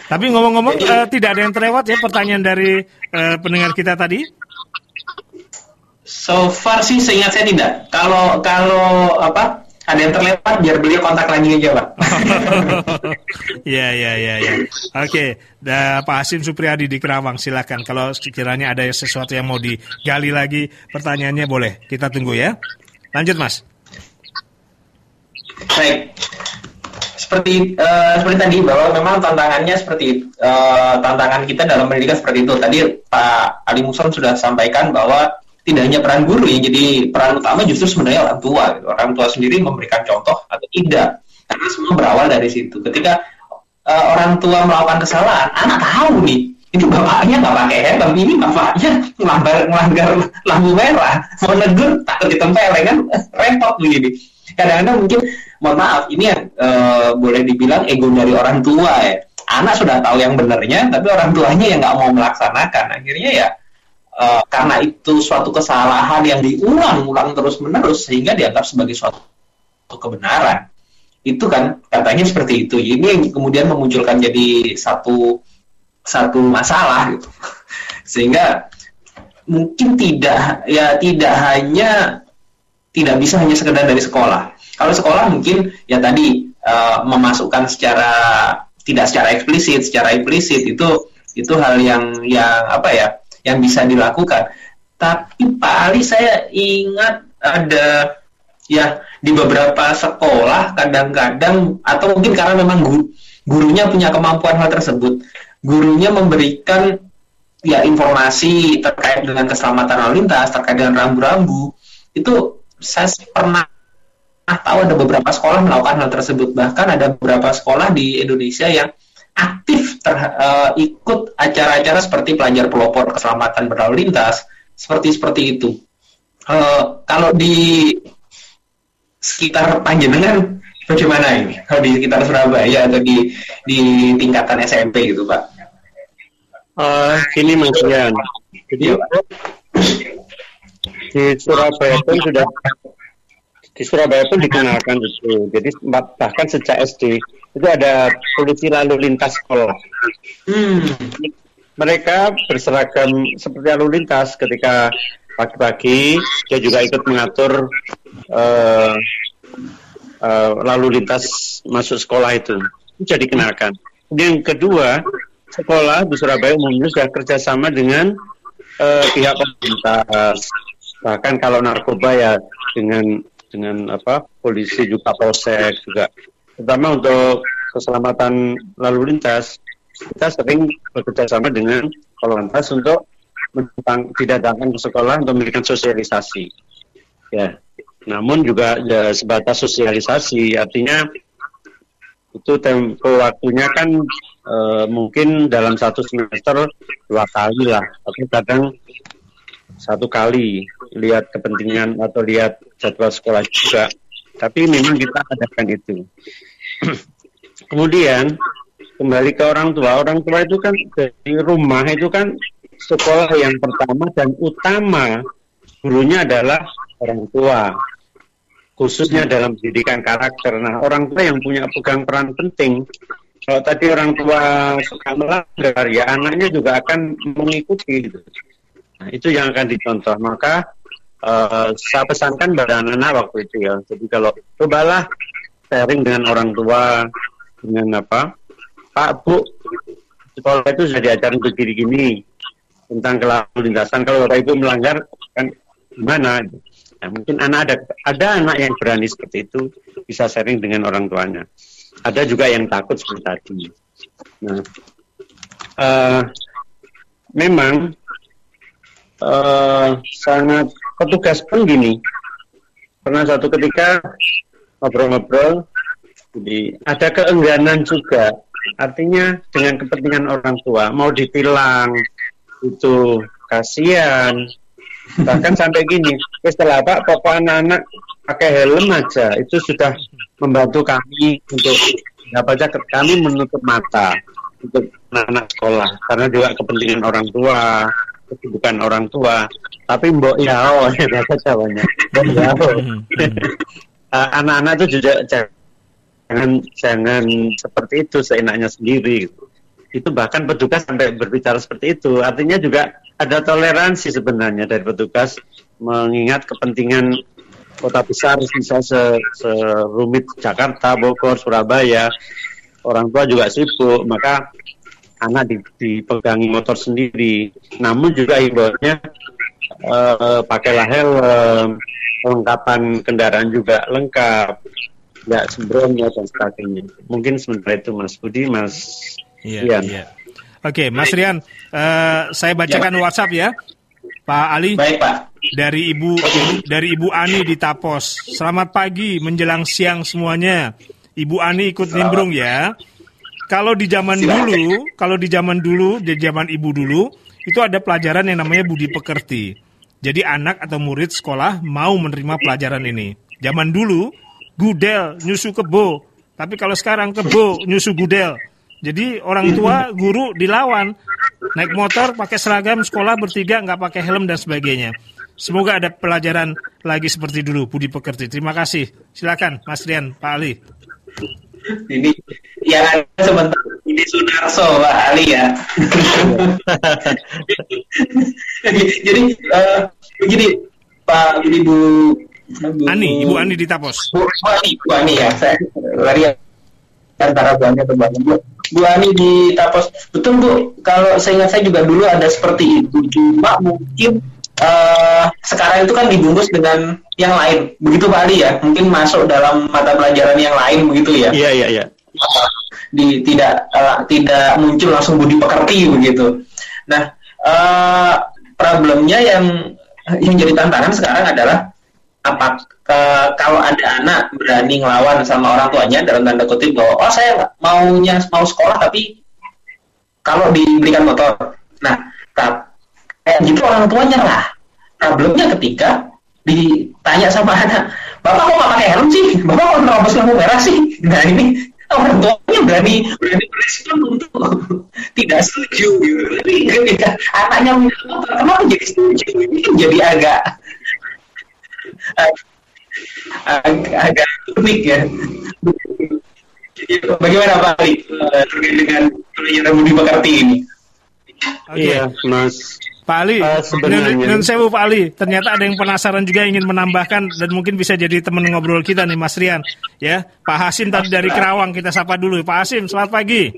Tapi ngomong-ngomong eh, tidak ada yang terlewat ya pertanyaan dari eh, pendengar kita tadi. so far sih seingat saya tidak. Kalau kalau apa ada yang terlewat biar beliau kontak lagi aja pak. [LAUGHS] Ya ya ya ya. Oke, Pak Hasim Supriyadi di Kerawang silakan. Kalau sekiranya ada sesuatu yang mau digali lagi pertanyaannya boleh. Kita tunggu ya. Lanjut Mas. Baik. Seperti eh, seperti tadi bahwa memang tantangannya seperti eh, tantangan kita dalam pendidikan seperti itu. Tadi Pak Ali Muson sudah sampaikan bahwa tidak hanya peran guru ya, jadi peran utama justru sebenarnya orang tua. gitu. Orang tua sendiri memberikan contoh atau tidak. Karena semua berawal dari situ. Ketika eh, orang tua melakukan kesalahan, anak tahu nih itu bapaknya nggak pakai helm, ini bapaknya melanggar melanggar lampu merah, mau negur takut ditempeleng kan repot begini. Kadang-kadang mungkin, mohon maaf, ini yang eh, boleh dibilang ego dari orang tua ya. Anak sudah tahu yang benarnya, tapi orang tuanya yang nggak mau melaksanakan. Akhirnya ya eh, karena itu suatu kesalahan yang diulang-ulang terus-menerus sehingga dianggap sebagai suatu kebenaran. Itu kan katanya seperti itu. Ini kemudian memunculkan jadi satu satu masalah gitu. [LAUGHS] Sehingga mungkin tidak ya tidak hanya tidak bisa hanya sekedar dari sekolah. Kalau sekolah mungkin ya tadi eh, memasukkan secara tidak secara eksplisit secara implisit itu itu hal yang yang apa ya yang bisa dilakukan. Tapi Pak Ali saya ingat ada ya di beberapa sekolah kadang-kadang atau mungkin karena memang guru, gurunya punya kemampuan hal tersebut gurunya memberikan ya informasi terkait dengan keselamatan lalu lintas terkait dengan rambu-rambu. Itu saya pernah tahu ada beberapa sekolah melakukan hal tersebut. Bahkan ada beberapa sekolah di Indonesia yang aktif ter, eh, ikut acara-acara seperti pelajar pelopor keselamatan berlalu lintas seperti seperti itu Eh, kalau di sekitar Panjenengan bagaimana ini? Kalau di sekitar Surabaya atau di di tingkatan SMP gitu, Pak? Eh, gini Mas. Jadi di Surabaya pun sudah di Surabaya pun dikenalkan itu. Jadi bah- bahkan sejak SD itu ada polisi lalu lintas sekolah. Hmm. Mereka berseragam seperti lalu lintas ketika pagi-pagi dia juga ikut mengatur eh, eh, lalu lintas masuk sekolah itu. Itu jadi kenalkan. Yang kedua, sekolah di Surabaya umumnya sudah kerjasama dengan eh, pihak pemerintah. Bahkan kalau narkoba ya dengan dengan apa polisi juga polsek juga. Terutama untuk keselamatan lalu lintas kita sering bekerjasama dengan Korlantas untuk mentang, didatangkan ke sekolah untuk memberikan sosialisasi. Ya, namun juga ya, sebatas sosialisasi, artinya itu tempo waktunya kan eh, mungkin dalam satu semester dua kali lah, tapi kadang satu kali lihat kepentingan atau lihat jadwal sekolah juga. Tapi memang kita adakan itu. [CLEARS THROAT] Kemudian kembali ke orang tua, orang tua itu kan dari rumah itu kan sekolah yang pertama dan utama gurunya adalah orang tua khususnya dalam pendidikan karakter. Nah, orang tua yang punya pegang peran penting. Kalau tadi orang tua suka melanggar, ya anaknya juga akan mengikuti. Nah, itu yang akan dicontoh. Maka eh, saya pesankan pada anak-anak waktu itu ya. Jadi kalau cobalah sharing dengan orang tua, dengan apa, Pak Bu, sekolah itu sudah diajarin begini-gini tentang kelalu lintasan. Kalau Bapak Ibu melanggar, kan gimana? Nah, mungkin anak ada ada anak yang berani seperti itu bisa sharing dengan orang tuanya. Ada juga yang takut seperti tadi. Nah, eh, memang eh, sangat petugas pun gini. Pernah satu ketika ngobrol-ngobrol, jadi ada keengganan juga. Artinya dengan kepentingan orang tua mau ditilang itu kasihan bahkan sampai gini setelah pak pokok anak-anak pakai helm aja itu sudah membantu kami untuk apa aja kami menutup mata untuk anak-anak sekolah karena juga kepentingan orang tua kesibukan orang tua tapi mbok yao. Ya bahasa Jawanya mbok yao. Eh, anak-anak itu juga jangan jangan seperti itu seenaknya sendiri gitu. itu bahkan petugas sampai berbicara seperti itu. Artinya juga ada toleransi sebenarnya dari petugas mengingat kepentingan kota besar misalnya se, serumit Jakarta, Bogor, Surabaya. Orang tua juga sibuk maka anak di- dipegangi motor sendiri namun juga himbauannya eh, pakailah helm kelengkapan kendaraan juga lengkap nggak sembrono dan sebagainya mungkin sementara itu Mas Budi Mas Iya, iya. Oke, Mas Rian, eh, saya bacakan WhatsApp ya, Pak Ali. Baik Pak. Dari Ibu dari Ibu Ani di Tapos. Selamat pagi menjelang siang semuanya. Ibu Ani ikut nimbrung ya. Kalau di zaman dulu, kalau di zaman dulu, di zaman Ibu dulu, itu ada pelajaran yang namanya budi pekerti. Jadi anak atau murid sekolah mau menerima pelajaran ini. Zaman dulu, gudel nyusu kebo. Tapi kalau sekarang kebo nyusu gudel. Jadi orang tua, guru dilawan. Naik motor, pakai seragam, sekolah bertiga, nggak pakai helm dan sebagainya. Semoga ada pelajaran lagi seperti dulu, budi pekerti. Terima kasih. Silakan, Mas Rian, Pak Ali. Ini yang ada sebentar ini Sunarso Pak Ali ya. [LAUGHS] Jadi begini Pak ini Bu, Bu Ani, Ibu Ani di Tapos. Bu, Bu Ani, Bu Ani ya. Saya lari antara Bu Ani atau Bu Ani. Bu, Bu Ani di Tapos. Betul Bu, kalau saya ingat saya juga dulu ada seperti itu. Cuma mungkin eh, sekarang itu kan dibungkus dengan yang lain. Begitu Pak Ali ya. Mungkin masuk dalam mata pelajaran yang lain begitu ya iya iya iya di tidak eh, tidak muncul langsung budi pekerti begitu. Nah, eh, problemnya yang yang jadi tantangan sekarang adalah apa kalau ada anak berani ngelawan sama orang tuanya dalam tanda kutip bahwa oh saya maunya mau sekolah tapi kalau diberikan motor. Nah, tap- kayak gitu orang tua nyerah. Problemnya ketika ditanya sama anak, Bapak kok nggak pakai helm sih? Bapak kok nerobos lampu merah sih? Nah ini orang tuanya berani berani berespon untuk tidak setuju gitu. Tapi ketika anaknya minta kenapa jadi setuju? Ini kan jadi agak agak, agak unik ya. Bagaimana Pak Ali eh, terkait dengan pelajaran budi pekerti ini? Oke. iya Mas Pak Ali, sebenarnya- dan, dan sewu Pak Ali, ternyata ada yang penasaran juga ingin menambahkan dan mungkin bisa jadi teman ngobrol kita nih Mas Rian. Ya, Pak Hasim tadi dari Kerawang kita sapa dulu. Pak Hasim, selamat pagi.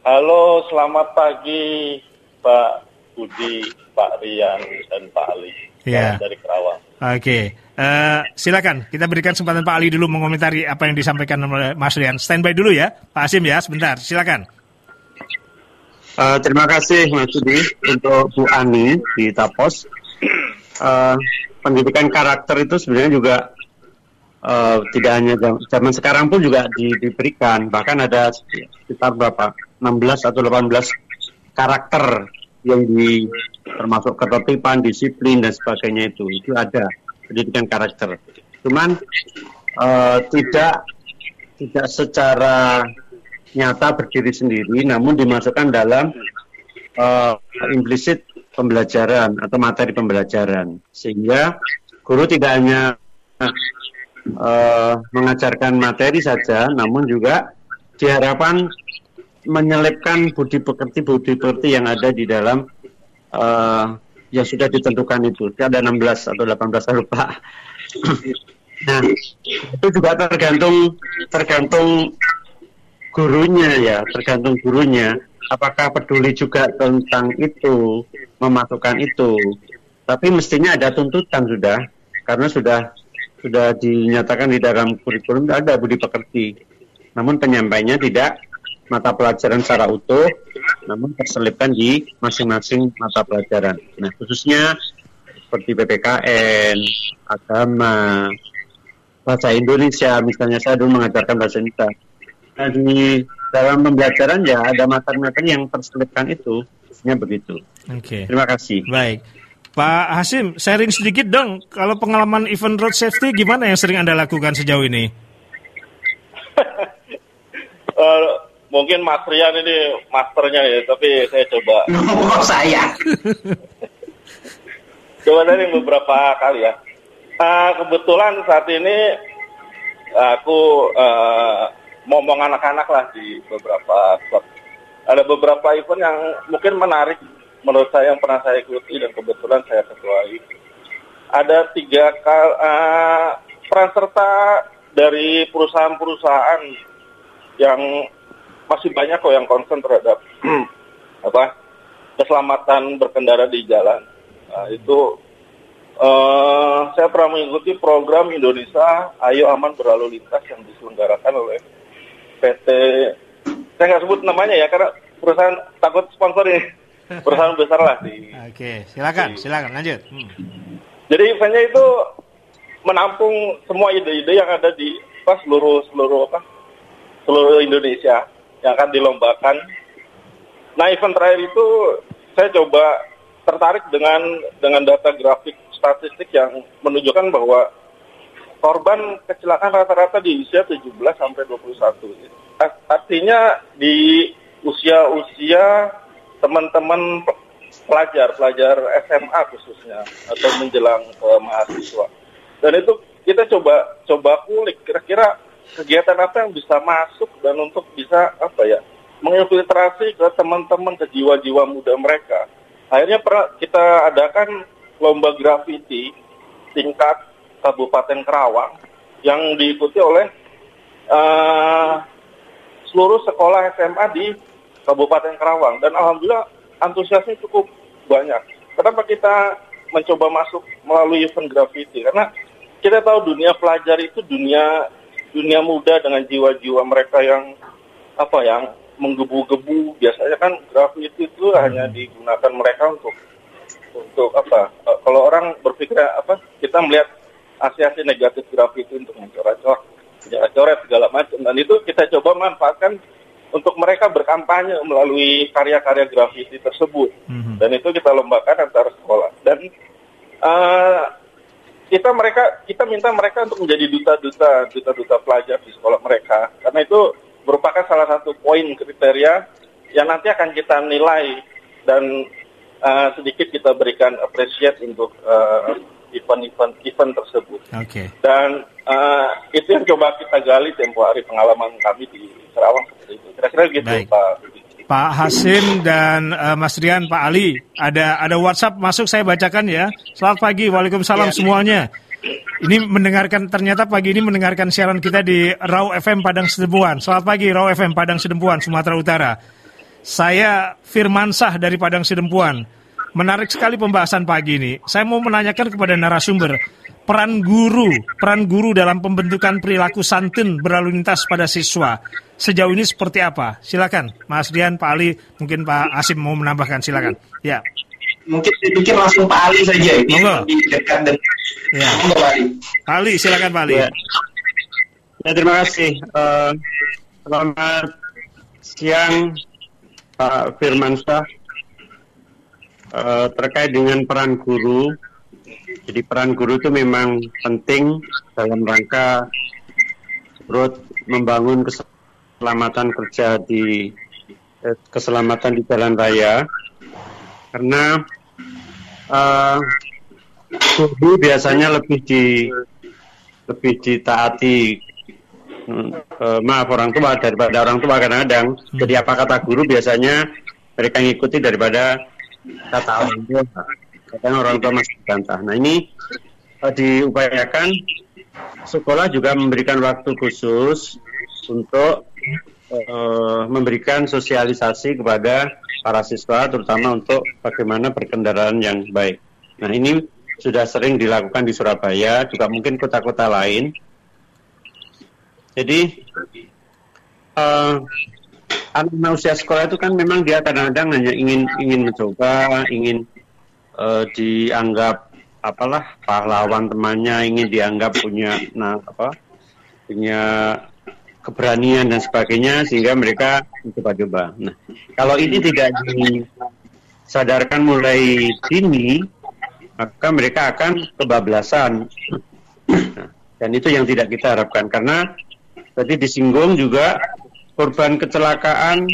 Halo, selamat pagi Pak Budi, Pak Rian, dan Pak Ali Iya. dari Kerawang. Oke, Eh, silakan kita berikan kesempatan Pak Ali dulu mengomentari apa yang disampaikan oleh Mas Rian. Standby dulu ya, Pak Hasim ya, sebentar. Silakan. Eh, terima kasih Mas Budi untuk Bu Ani di Tapos. Eh, pendidikan karakter itu sebenarnya juga eh, tidak hanya jam- zaman sekarang pun juga di- diberikan. Bahkan ada sekitar berapa 16 atau 18 karakter yang di termasuk ketertiban, disiplin dan sebagainya itu itu ada pendidikan karakter. Cuman eh, tidak tidak secara nyata berdiri sendiri, namun dimasukkan dalam eh, implisit pembelajaran atau materi pembelajaran, sehingga guru tidak hanya eh, mengajarkan materi saja, namun juga diharapkan menyelipkan budi pekerti budi pekerti yang ada di dalam eh, yang sudah ditentukan itu. Itu Ada 16 atau 18 saya lupa. nah, itu juga tergantung tergantung gurunya ya, tergantung gurunya. Apakah peduli juga tentang itu, memasukkan itu. Tapi mestinya ada tuntutan sudah, karena sudah sudah dinyatakan di dalam kurikulum ada budi pekerti. Namun penyampainya tidak mata pelajaran secara utuh, namun terselipkan di masing-masing mata pelajaran. Nah, khususnya seperti PPKN, agama, bahasa Indonesia, misalnya saya dulu mengajarkan bahasa Indonesia. Nah, di dalam pembelajaran ya ada materi-materi yang terselipkan itu, khususnya begitu. Oke. Terima kasih. Baik. Pak Hasim, sharing sedikit dong. Kalau pengalaman event road safety gimana yang sering Anda lakukan sejauh ini? [LAUGHS] Eh, mungkin Mas Rian ini masternya ya, tapi saya coba. [LAUGHS] Oh, saya. [LAUGHS] Coba dari beberapa kali ya. Eh, kebetulan saat ini aku eh, ngomong anak-anak lah di beberapa klub. Ada beberapa event yang mungkin menarik menurut saya yang pernah saya ikuti dan kebetulan saya ketuai. Ada tiga kal eh, peran serta dari perusahaan-perusahaan yang masih banyak kok yang concern terhadap [CLEARS THROAT] apa keselamatan berkendara di jalan. Nah, itu eh, saya pernah mengikuti program Indonesia Ayo Aman Berlalu Lintas yang diselenggarakan oleh PT saya nggak sebut namanya ya karena perusahaan takut sponsor ini [LAUGHS] perusahaan besar lah di Oke, silakan, silakan lanjut. Hmm. jadi eventnya itu menampung semua ide-ide yang ada di apa, seluruh seluruh apa seluruh Indonesia yang akan dilombakan. Nah event terakhir itu saya coba tertarik dengan dengan data grafik statistik yang menunjukkan bahwa korban kecelakaan rata-rata di usia 17 sampai 21. Art- Artinya di usia-usia teman-teman pe- pelajar, pelajar SMA khususnya atau menjelang ke mahasiswa. Dan itu kita coba coba kulik kira-kira kegiatan apa yang bisa masuk dan untuk bisa apa ya menginfiltrasi ke teman-teman ke jiwa-jiwa muda mereka. Akhirnya kita adakan lomba graffiti tingkat Kabupaten Kerawang yang diikuti oleh eh, seluruh sekolah SMA di Kabupaten Kerawang dan alhamdulillah antusiasnya cukup banyak. Kenapa kita mencoba masuk melalui event graffiti? Karena kita tahu dunia pelajar itu dunia dunia muda dengan jiwa-jiwa mereka yang apa yang menggebu-gebu. Biasanya kan graffiti itu hanya digunakan mereka untuk untuk apa? Kalau orang berpikir apa? Kita melihat aksi-aksi negatif graffiti untuk mencoret-coret, coret segala macam. Dan itu kita coba manfaatkan untuk mereka berkampanye melalui karya-karya graffiti tersebut. Dan itu kita lombakan antar sekolah. Dan eh, kita mereka kita minta mereka untuk menjadi duta-duta duta-duta pelajar di sekolah mereka karena itu merupakan salah satu poin kriteria yang nanti akan kita nilai dan eh, sedikit kita berikan appreciate untuk eh, event-event event tersebut Oke. dan eh, itu yang coba kita gali tempo hari pengalaman kami di Sarawak seperti itu kira-kira gitu Baik. Pak Pak Hasim dan eh, Mas Rian, Pak Ali, ada ada WhatsApp masuk saya bacakan ya. Selamat pagi, Waalaikumsalam semuanya. Ini mendengarkan ternyata pagi ini mendengarkan siaran kita di Rau FM Padang Sedempuan. Selamat pagi Rau FM Padang Sedempuan Sumatera Utara. Saya Firmansah dari Padang Sedempuan. Menarik sekali pembahasan pagi ini. Saya mau menanyakan kepada narasumber peran guru, peran guru dalam pembentukan perilaku santun berlalu lintas pada siswa. Sejauh ini seperti apa? Silakan, Mas Dian, Pak Ali, mungkin Pak Asim mau menambahkan. Silakan. Ya, Mungkin saya pikir langsung Pak Ali saja ini Monggo. lebih dekat dengan ya. Pak Ali. Ali, silakan Pak Ali. Ya. Ya, terima kasih. Eh, selamat siang Pak Firmansyah. Eh, terkait dengan peran guru, jadi peran guru itu memang penting dalam rangka turut membangun keselamatan kerja di eh, keselamatan di jalan raya, karena eh, guru biasanya lebih di lebih ditaati eh, maaf orang tua daripada orang tua kadang-kadang. Jadi apa kata guru biasanya mereka ngikuti daripada kata orang tua. Kadang orang tua masih bantah. Nah ini eh, diupayakan sekolah juga memberikan waktu khusus untuk eh, memberikan sosialisasi kepada para siswa, terutama untuk bagaimana berkendaraan yang baik. Nah ini sudah sering dilakukan di Surabaya, juga mungkin kota-kota lain. Jadi eh, anak usia sekolah itu kan memang dia kadang-kadang hanya ingin ingin mencoba, ingin eh, dianggap apalah pahlawan temannya, ingin dianggap punya nah apa punya keberanian dan sebagainya sehingga mereka mencoba-coba. Nah, kalau ini tidak disadarkan mulai dini, maka mereka akan kebablasan. Nah, dan itu yang tidak kita harapkan karena tadi disinggung juga korban kecelakaan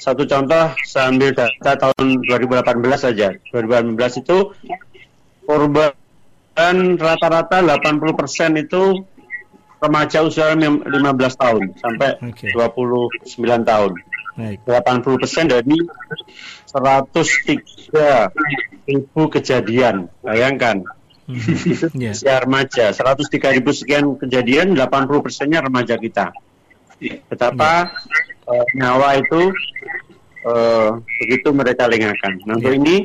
satu contoh saya ambil data tahun 2018 saja 2018 itu korban rata-rata 80% itu remaja usia 15 tahun sampai Oke. 29 tahun Baik. 80% dari 103 ribu kejadian bayangkan. Ya. usia remaja 103 ribu sekian kejadian 80 persennya remaja kita betapa eh, nyawa itu eh, begitu mereka lengahkan nah untuk Ya. ini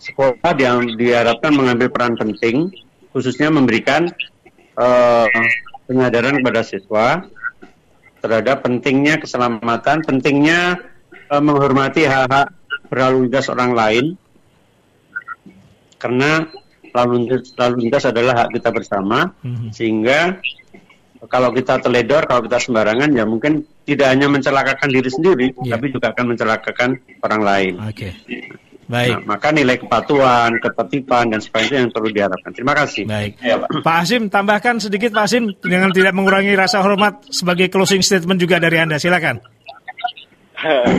sekolah yang diharapkan mengambil peran penting khususnya memberikan eh, penyadaran kepada siswa terhadap pentingnya keselamatan pentingnya eh, menghormati hak-hak berlalu lintas orang lain karena lalu lintas, lalu lintas adalah hak kita bersama Mhm. sehingga kalau kita teledor, kalau kita sembarangan ya mungkin tidak hanya mencelakakan diri sendiri, Ya. tapi juga akan mencelakakan orang lain. Oke. Baik. Nah, maka nilai kepatuhan, ketertiban dan sebagainya yang perlu diharapkan. Terima kasih. Baik. Ya, Pak. Pak Hasim, tambahkan sedikit Pak Hasim dengan tidak mengurangi rasa hormat sebagai closing statement juga dari Anda. Silakan. [CLEARS THROAT]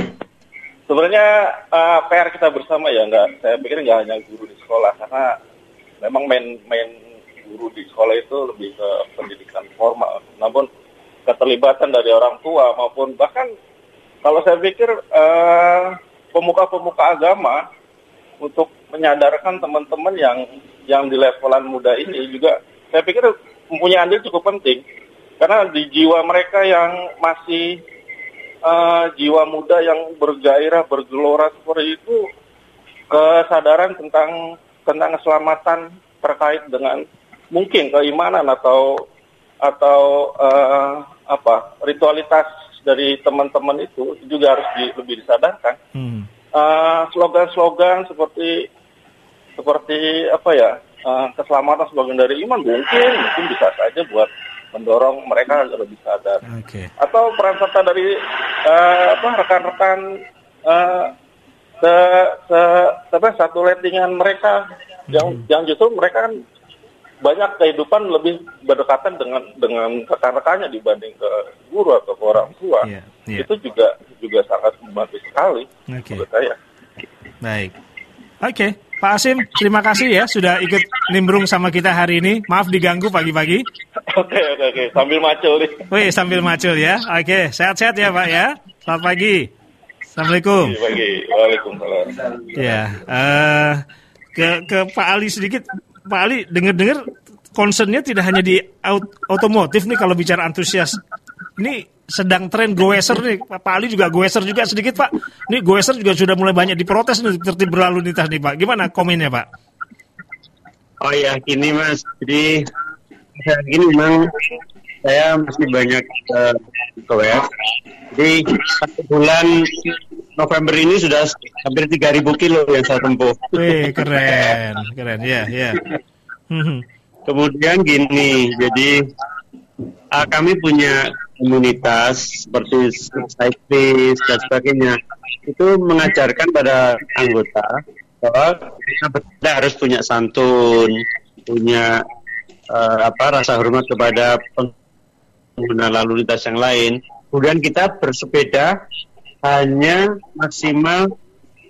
Sebenarnya eh, PR kita bersama ya, nggak. Saya pikir nggak hanya guru di sekolah karena memang main main guru di sekolah itu lebih ke pendidikan formal. Namun keterlibatan dari orang tua maupun bahkan kalau saya pikir eh, pemuka-pemuka agama untuk menyadarkan teman-teman yang yang di levelan muda ini juga saya pikir mempunyai andil cukup penting karena di jiwa mereka yang masih eh, jiwa muda yang bergairah bergelora seperti itu kesadaran tentang tentang keselamatan terkait dengan mungkin keimanan atau atau eh, apa ritualitas dari teman-teman itu juga harus di- lebih disadarkan Hmm. Eh, slogan-slogan seperti seperti apa ya eh, keselamatan sebagian dari iman mungkin mungkin bisa saja buat mendorong mereka agar lebih sadar Oke. atau peran serta dari eh, apa rekan-rekan eh, se, se, apa, satu lettingan mereka yang yang justru mereka kan banyak kehidupan lebih berdekatan dengan dengan rekan-rekannya dibanding ke guru atau ke orang tua Iya, iya. itu juga juga sangat membantu sekali Oke. menurut saya Baik. Oke, Pak Asim, terima kasih ya sudah ikut nimbrung sama kita hari ini. Maaf diganggu pagi-pagi. oke oke oke sambil macul nih Wih, sambil macul ya. Oke, sehat-sehat ya Pak ya. Selamat pagi. Assalamualaikum. bagi waalaikumsalam Ya, eh, ke ke Pak Ali sedikit. Pak Ali dengar-dengar concernnya tidak hanya di aut- otomotif nih kalau bicara antusias. Ini sedang tren goeser nih. Pak Ali juga goeser juga sedikit Pak. Ini goeser juga sudah mulai banyak diprotes nih tertib berlalu lintas nih Pak. Gimana komennya Pak? Oh ya, gini Mas. Jadi saat ini memang saya masih banyak uh, ke WF. Jadi satu bulan November ini sudah hampir 3.000 kilo yang saya tempuh. Wih, keren, keren, ya, ya. Kemudian gini, jadi uh, kami punya komunitas seperti cyclist dan sebagainya. Itu mengajarkan pada anggota bahwa kita harus punya santun, punya uh, apa rasa hormat kepada pengguna lalu lintas yang lain. Kemudian kita bersepeda hanya maksimal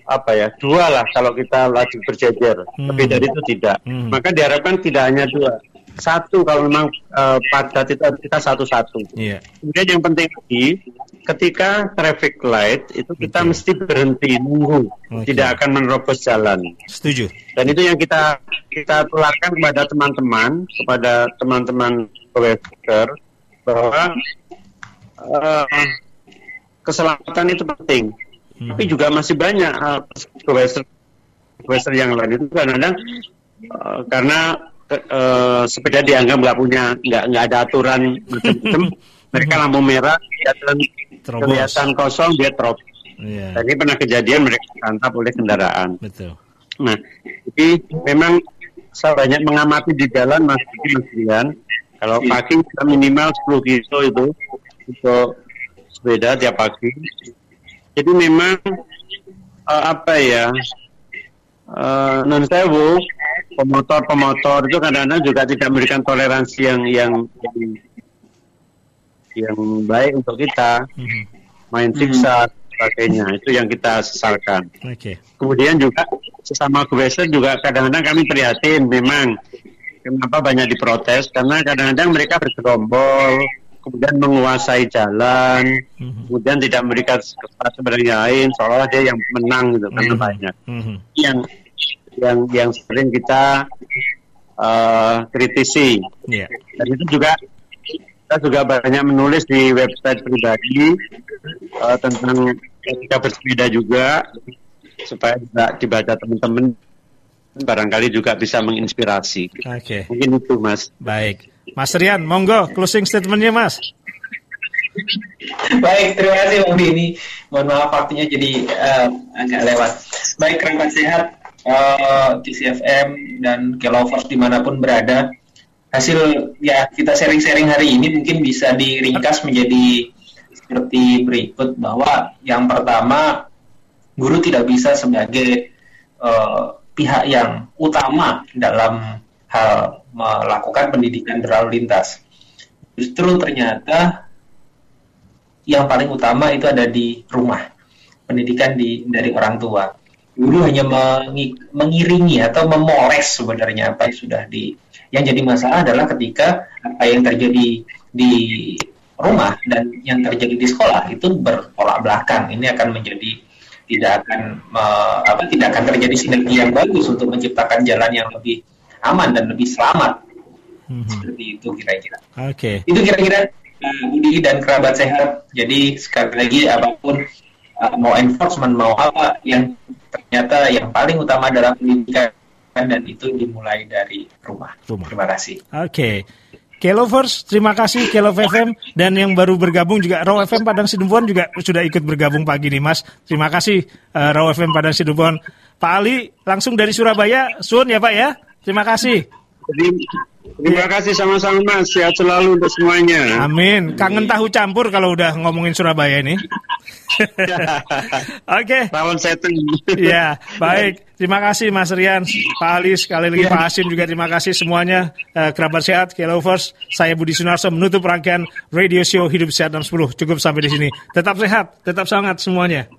apa ya dua lah kalau kita lagi berjejer Hmm. lebih dari itu tidak Hmm. maka diharapkan tidak hanya dua satu kalau memang eh, padat itu kita satu satu Iya. kemudian yang penting lagi ketika traffic light itu kita Oke. mesti berhenti nunggu Oke. tidak akan menerobos jalan Setuju. dan itu yang kita kita tularkan kepada teman-teman kepada teman-teman worker bahwa eh, keselamatan itu penting Hmm. tapi juga masih banyak uh, western yang lain itu kadang-kadang uh, karena uh, sepeda dianggap nggak punya nggak nggak ada aturan macam-macam [LAUGHS] mereka lampu merah kelihatan Terobos. kelihatan kosong dia terop Iya, dan ini pernah kejadian mereka ditangkap oleh kendaraan betul. nah jadi memang saya banyak mengamati di jalan mas Dian kalau pagi kita minimal 10 kilo itu untuk sepeda tiap pagi jadi memang eh, apa ya eh, non sewu pemotor-pemotor itu kadang-kadang juga tidak memberikan toleransi yang yang, yang yang baik untuk kita, Mhm. main siksa sebagainya itu yang kita sesalkan. Oke. Kemudian juga sesama Western juga kadang-kadang kami prihatin memang kenapa banyak diprotes karena kadang-kadang mereka bergerombol kemudian menguasai jalan Mhm. kemudian tidak memberikan kesempatan sebenarnya lain seolah dia yang menang gitu karena Mhm. banyak Mhm. yang yang yang sering kita eh, kritisi Iya. dan itu juga kita juga banyak menulis di website pribadi eh, tentang etika bersepeda juga supaya bisa dibaca teman-teman barangkali juga bisa menginspirasi. Oke. Mungkin itu Mas. Baik. Mas Rian, monggo closing statementnya Mas. Baik, terima kasih Bang Dini. Mohon maaf waktunya jadi eh, agak lewat. Baik, kerabat sehat, eh, TCFM dan Kelovers di mana pun berada. Hasil ya kita sharing-sharing hari ini mungkin bisa diringkas menjadi seperti berikut bahwa yang pertama guru tidak bisa sebagai eh, pihak yang utama dalam hal melakukan pendidikan berlalu lintas. Justru ternyata yang paling utama itu ada di rumah pendidikan di dari orang tua guru hanya mengi- mengiringi atau memoles sebenarnya apa yang sudah di yang jadi masalah adalah ketika apa yang terjadi di rumah dan yang terjadi di sekolah itu bertolak belakang ini akan menjadi tidak akan me- apa tidak akan terjadi sinergi yang bagus untuk menciptakan jalan yang lebih aman dan lebih selamat Mhm. seperti itu kira-kira Oke. itu kira-kira uh, Budi dan kerabat sehat. Jadi sekali lagi apa pun uh, mau enforcement mau apa yang ternyata yang paling utama adalah pendidikan dan itu dimulai dari rumah. Rumah. Terima kasih. Oke. Kelovers, terima kasih Kelov FM dan yang baru bergabung juga Raw FM Padang Sidempuan juga sudah ikut bergabung pagi nih Mas. Terima kasih uh, Raw FM Padang Sidempuan. Pak Ali langsung dari Surabaya, Sun ya Pak ya. Terima kasih. Terima kasih sama-sama Mas. Sehat selalu untuk semuanya. Amin. Kangen tahu campur kalau udah ngomongin Surabaya ini. [LAUGHS] Oke. Rawon setting. Iya, baik. Terima kasih Mas Rian, Pak Ali, sekali lagi Pak Hasim juga terima kasih semuanya. Eh, kerabat sehat, Kelovers. Saya Budi Sunarso menutup rangkaian radio show Hidup Sehat 610. Cukup sampai di sini. Tetap sehat, tetap semangat semuanya.